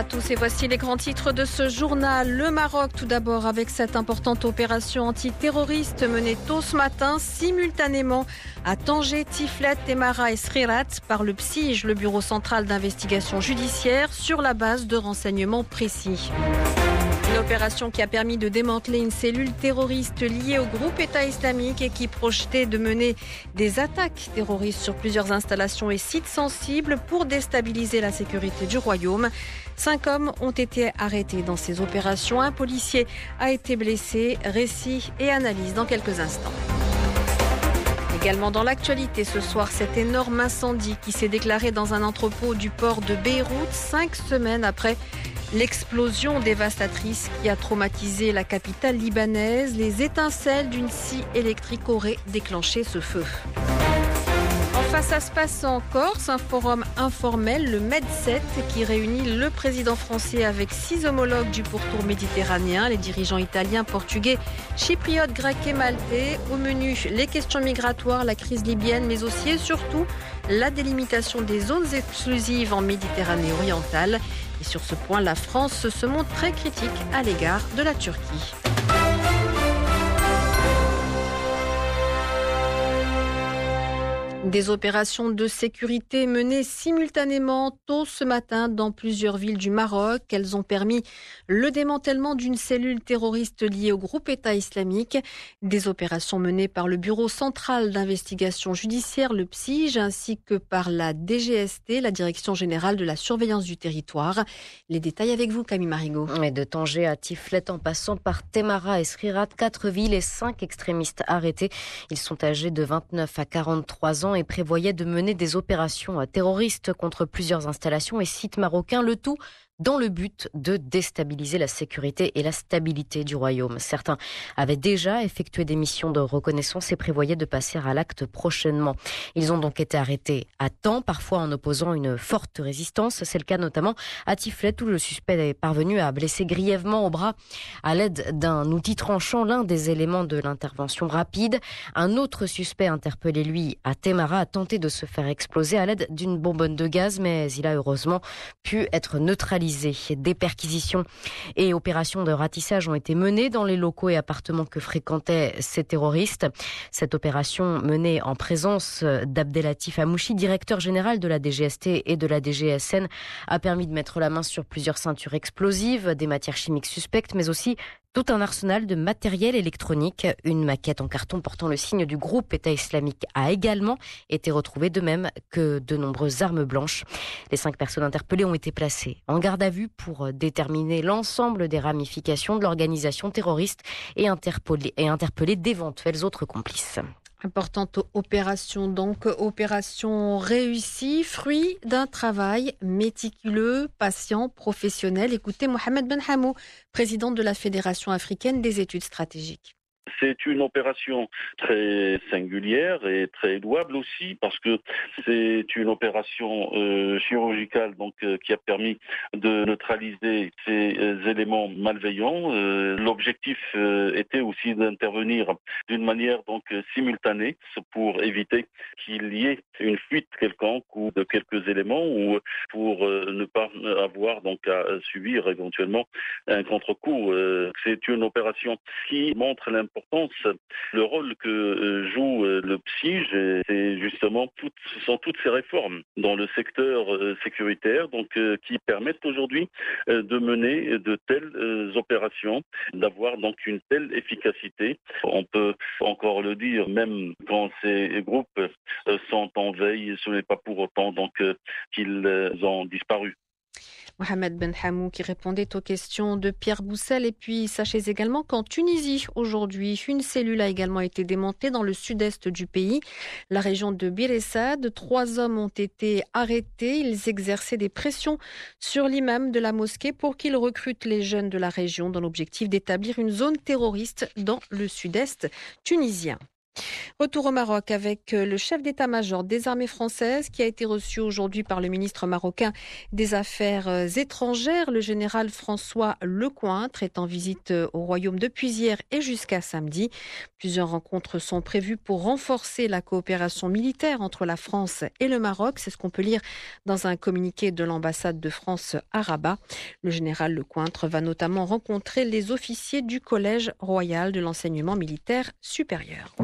à tous et voici les grands titres de ce journal. Le Maroc tout d'abord avec cette importante opération antiterroriste menée tôt ce matin simultanément à Tanger, Tiflet, Temara et Srirat par le PSIJ, le Bureau central d'investigation judiciaire, sur la base de renseignements précis. Une opération qui a permis de démanteler une cellule terroriste liée au groupe État islamique et qui projetait de mener des attaques terroristes sur plusieurs installations et sites sensibles pour déstabiliser la sécurité du royaume. Cinq hommes ont été arrêtés dans ces opérations. Un policier a été blessé. Récit et analyse dans quelques instants. Également dans l'actualité ce soir, cet énorme incendie qui s'est déclaré dans un entrepôt du port de Beyrouth cinq semaines après L'explosion dévastatrice qui a traumatisé la capitale libanaise, les étincelles d'une scie électrique auraient déclenché ce feu. Enfin, ça se passe en Corse, un forum informel, le MED7, qui réunit le président français avec six homologues du pourtour méditerranéen, les dirigeants italiens, portugais, chypriotes, grecs et maltais. Au menu, les questions migratoires, la crise libyenne, mais aussi et surtout la délimitation des zones exclusives en Méditerranée orientale. Et sur ce point, la France se montre très critique à l'égard de la Turquie. Des opérations de sécurité menées simultanément tôt ce matin dans plusieurs villes du Maroc. Elles ont permis le démantèlement d'une cellule terroriste liée au groupe État islamique. Des opérations menées par le Bureau central d'investigation judiciaire, le PSIJ, ainsi que par la DGST, la Direction générale de la surveillance du territoire. Les détails avec vous, Camille Marigot. Et de Tanger à Tiflet en passant par Temara et quatre villes et cinq extrémistes arrêtés. Ils sont âgés de 29 à 43 ans prévoyait de mener des opérations terroristes contre plusieurs installations et sites marocains, le tout dans le but de déstabiliser la sécurité et la stabilité du royaume. Certains avaient déjà effectué des missions de reconnaissance et prévoyaient de passer à l'acte prochainement. Ils ont donc été arrêtés à temps, parfois en opposant une forte résistance. C'est le cas notamment à Tiflet où le suspect est parvenu à blesser grièvement au bras à l'aide d'un outil tranchant l'un des éléments de l'intervention rapide. Un autre suspect interpellé, lui, à Temara, a tenté de se faire exploser à l'aide d'une bonbonne de gaz, mais il a heureusement pu être neutralisé des perquisitions et opérations de ratissage ont été menées dans les locaux et appartements que fréquentaient ces terroristes. Cette opération menée en présence d'Abdelatif Amouchi, directeur général de la DGST et de la DGSN, a permis de mettre la main sur plusieurs ceintures explosives, des matières chimiques suspectes, mais aussi tout un arsenal de matériel électronique. Une maquette en carton portant le signe du groupe État islamique a également été retrouvée, de même que de nombreuses armes blanches. Les cinq personnes interpellées ont été placées en garde à vue pour déterminer l'ensemble des ramifications de l'organisation terroriste et interpeller, et interpeller d'éventuels autres complices. Importante opération, donc opération réussie, fruit d'un travail méticuleux, patient, professionnel. Écoutez Mohamed Ben Hamou, président de la Fédération africaine des études stratégiques. C'est une opération très singulière et très louable aussi parce que c'est une opération euh, chirurgicale donc euh, qui a permis de neutraliser ces euh, éléments malveillants. L'objectif était aussi d'intervenir d'une manière donc simultanée pour éviter qu'il y ait une fuite quelconque ou de quelques éléments ou pour ne pas avoir donc à subir éventuellement un contre-coup. C'est une opération qui montre l'importance le rôle que euh, joue euh, le PSIG, c'est justement toutes, ce sont toutes ces réformes dans le secteur euh, sécuritaire, donc qui permettent aujourd'hui de mener de telles opérations, d'avoir donc une telle efficacité. On peut encore le dire, même quand ces groupes sont en veille, ce n'est pas pour autant donc qu'ils ont disparu. Mohamed Ben Hamou qui répondait aux questions de Pierre Boussel. Et puis, sachez également qu'en Tunisie, aujourd'hui, une cellule a également été démontée dans le sud-est du pays, la région de Bir Trois hommes ont été arrêtés. Ils exerçaient des pressions sur l'imam de la mosquée pour qu'il recrute les jeunes de la région dans l'objectif d'établir une zone terroriste dans le sud-est tunisien. Retour au Maroc avec euh, le chef d'état-major des armées françaises qui a été reçu aujourd'hui par le ministre marocain des Affaires euh, étrangères. Le général François Lecointre est en visite euh, au royaume depuis hier et jusqu'à samedi. Plusieurs rencontres sont prévues pour renforcer la coopération militaire entre la France et le Maroc. C'est ce qu'on peut lire dans un communiqué de l'ambassade de France à Rabat. Le général Lecointre va notamment rencontrer les officiers du Collège royal de l'enseignement militaire supérieur.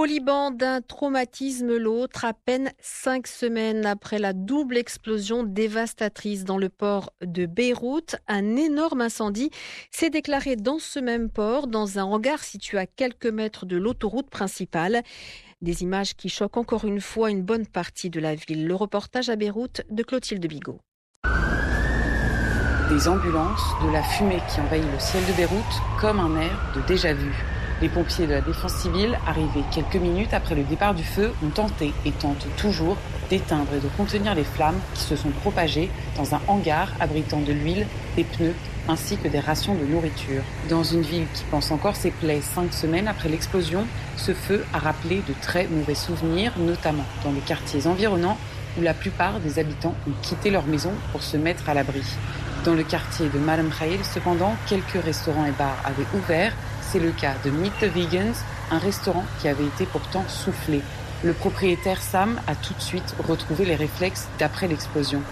Au Liban, d'un traumatisme l'autre, à peine cinq semaines après la double explosion dévastatrice dans le port de Beyrouth, un énorme incendie s'est déclaré dans ce même port, dans un hangar situé à quelques mètres de l'autoroute principale. Des images qui choquent encore une fois une bonne partie de la ville. Le reportage à Beyrouth de Clotilde Bigot. Des ambulances, de la fumée qui envahit le ciel de Beyrouth comme un air de déjà-vu. Les pompiers de la défense civile, arrivés quelques minutes après le départ du feu, ont tenté et tentent toujours d'éteindre et de contenir les flammes qui se sont propagées dans un hangar abritant de l'huile, des pneus ainsi que des rations de nourriture. Dans une ville qui pense encore ses plaies cinq semaines après l'explosion, ce feu a rappelé de très mauvais souvenirs, notamment dans les quartiers environnants où la plupart des habitants ont quitté leur maison pour se mettre à l'abri. Dans le quartier de Madame cependant, quelques restaurants et bars avaient ouvert, c'est le cas de Meet the Vegans, un restaurant qui avait été pourtant soufflé. Le propriétaire Sam a tout de suite retrouvé les réflexes d'après l'explosion.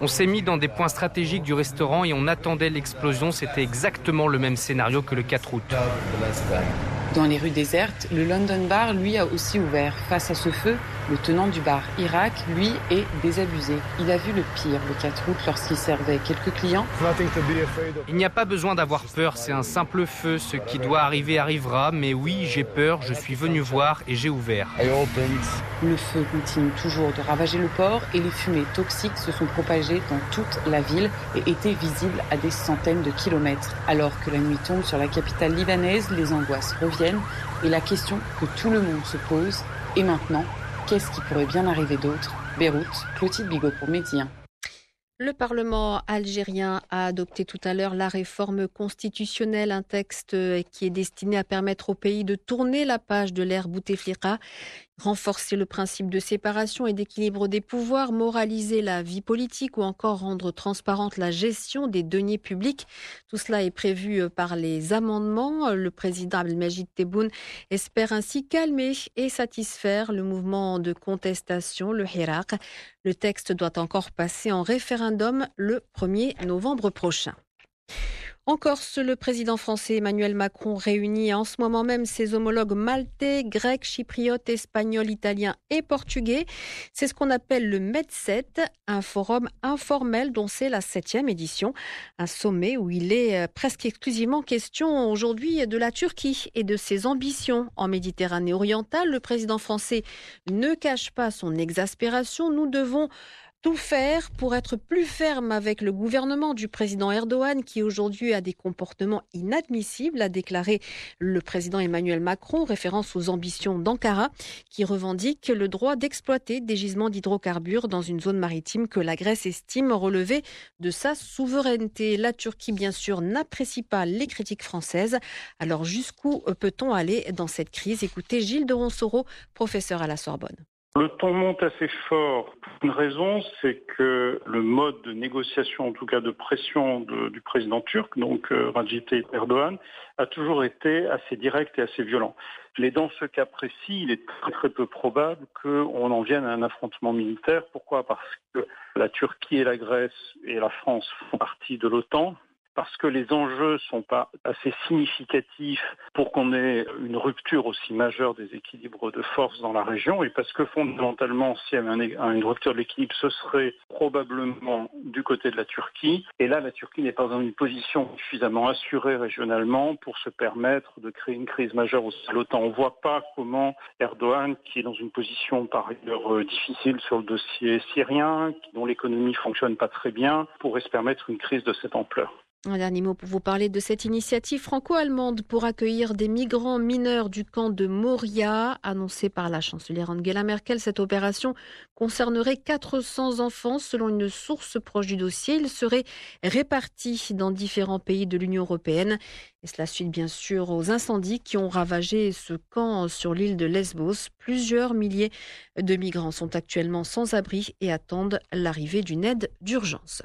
On s'est mis dans des points stratégiques du restaurant et on attendait l'explosion. C'était exactement le même scénario que le 4 août. Dans les rues désertes, le London Bar, lui, a aussi ouvert. Face à ce feu, le tenant du bar Irak, lui, est désabusé. Il a vu le pire le 4 août lorsqu'il servait quelques clients. Il n'y a pas besoin d'avoir peur, c'est un simple feu. Ce qui doit arriver arrivera, mais oui, j'ai peur, je suis venu voir et j'ai ouvert. Le feu continue toujours de ravager le port et les fumées toxiques se sont propagées dans toute la ville et étaient visibles à des centaines de kilomètres. Alors que la nuit tombe sur la capitale libanaise, les angoisses reviennent et la question que tout le monde se pose est maintenant Qu'est-ce qui pourrait bien arriver d'autre? Beyrouth, Clotilde Bigot pour Médien. Le Parlement algérien a adopté tout à l'heure la réforme constitutionnelle, un texte qui est destiné à permettre au pays de tourner la page de l'ère Bouteflika renforcer le principe de séparation et d'équilibre des pouvoirs, moraliser la vie politique ou encore rendre transparente la gestion des deniers publics. Tout cela est prévu euh, par les amendements. Le président Abdelmajid Tebboune espère ainsi calmer et satisfaire le mouvement de contestation, le Hirak. Le texte doit encore passer en référendum le 1er novembre prochain. En Corse, le président français Emmanuel Macron réunit en ce moment même ses homologues maltais, grecs, chypriotes, espagnols, italiens et portugais. C'est ce qu'on appelle le MED7, un forum informel dont c'est la septième édition. Un sommet où il est euh, presque exclusivement question aujourd'hui de la Turquie et de ses ambitions en Méditerranée orientale. Le président français ne cache pas son exaspération. Nous devons tout faire pour être plus ferme avec le gouvernement du président Erdogan qui aujourd'hui a des comportements inadmissibles, a déclaré le président Emmanuel Macron, référence aux ambitions d'Ankara, qui revendique le droit d'exploiter des gisements d'hydrocarbures dans une zone maritime que la Grèce estime relever de sa souveraineté. La Turquie, bien sûr, n'apprécie pas les critiques françaises. Alors jusqu'où peut-on aller dans cette crise? Écoutez Gilles de Ronsoro, professeur à la Sorbonne. Le ton monte assez fort. Une raison, c'est que le mode de négociation, en tout cas de pression du président turc, donc euh, Recep Erdogan, a toujours été assez direct et assez violent. Mais dans ce cas précis, il est très, très peu probable qu'on en vienne à un affrontement militaire. Pourquoi? Parce que la Turquie et la Grèce et la France font partie de l'OTAN parce que les enjeux sont pas assez significatifs pour qu'on ait une rupture aussi majeure des équilibres de force dans la région et parce que fondamentalement, s'il y avait une rupture de l'équilibre, ce serait probablement du côté de la Turquie. Et là, la Turquie n'est pas dans une position suffisamment assurée régionalement pour se permettre de créer une crise majeure au sein de l'OTAN. On ne voit pas comment Erdogan, qui est dans une position par ailleurs euh, difficile sur le dossier syrien, dont l'économie fonctionne pas très bien, pourrait se permettre une crise de cette ampleur. Un dernier mot pour vous parler de cette initiative franco-allemande pour accueillir des migrants mineurs du camp de Moria, annoncée par la chancelière Angela Merkel. Cette opération concernerait 400 enfants selon une source proche du dossier. Ils seraient répartis dans différents pays de l'Union européenne. Et cela suite bien sûr aux incendies qui ont ravagé ce camp sur l'île de Lesbos. Plusieurs milliers de migrants sont actuellement sans abri et attendent l'arrivée d'une aide d'urgence.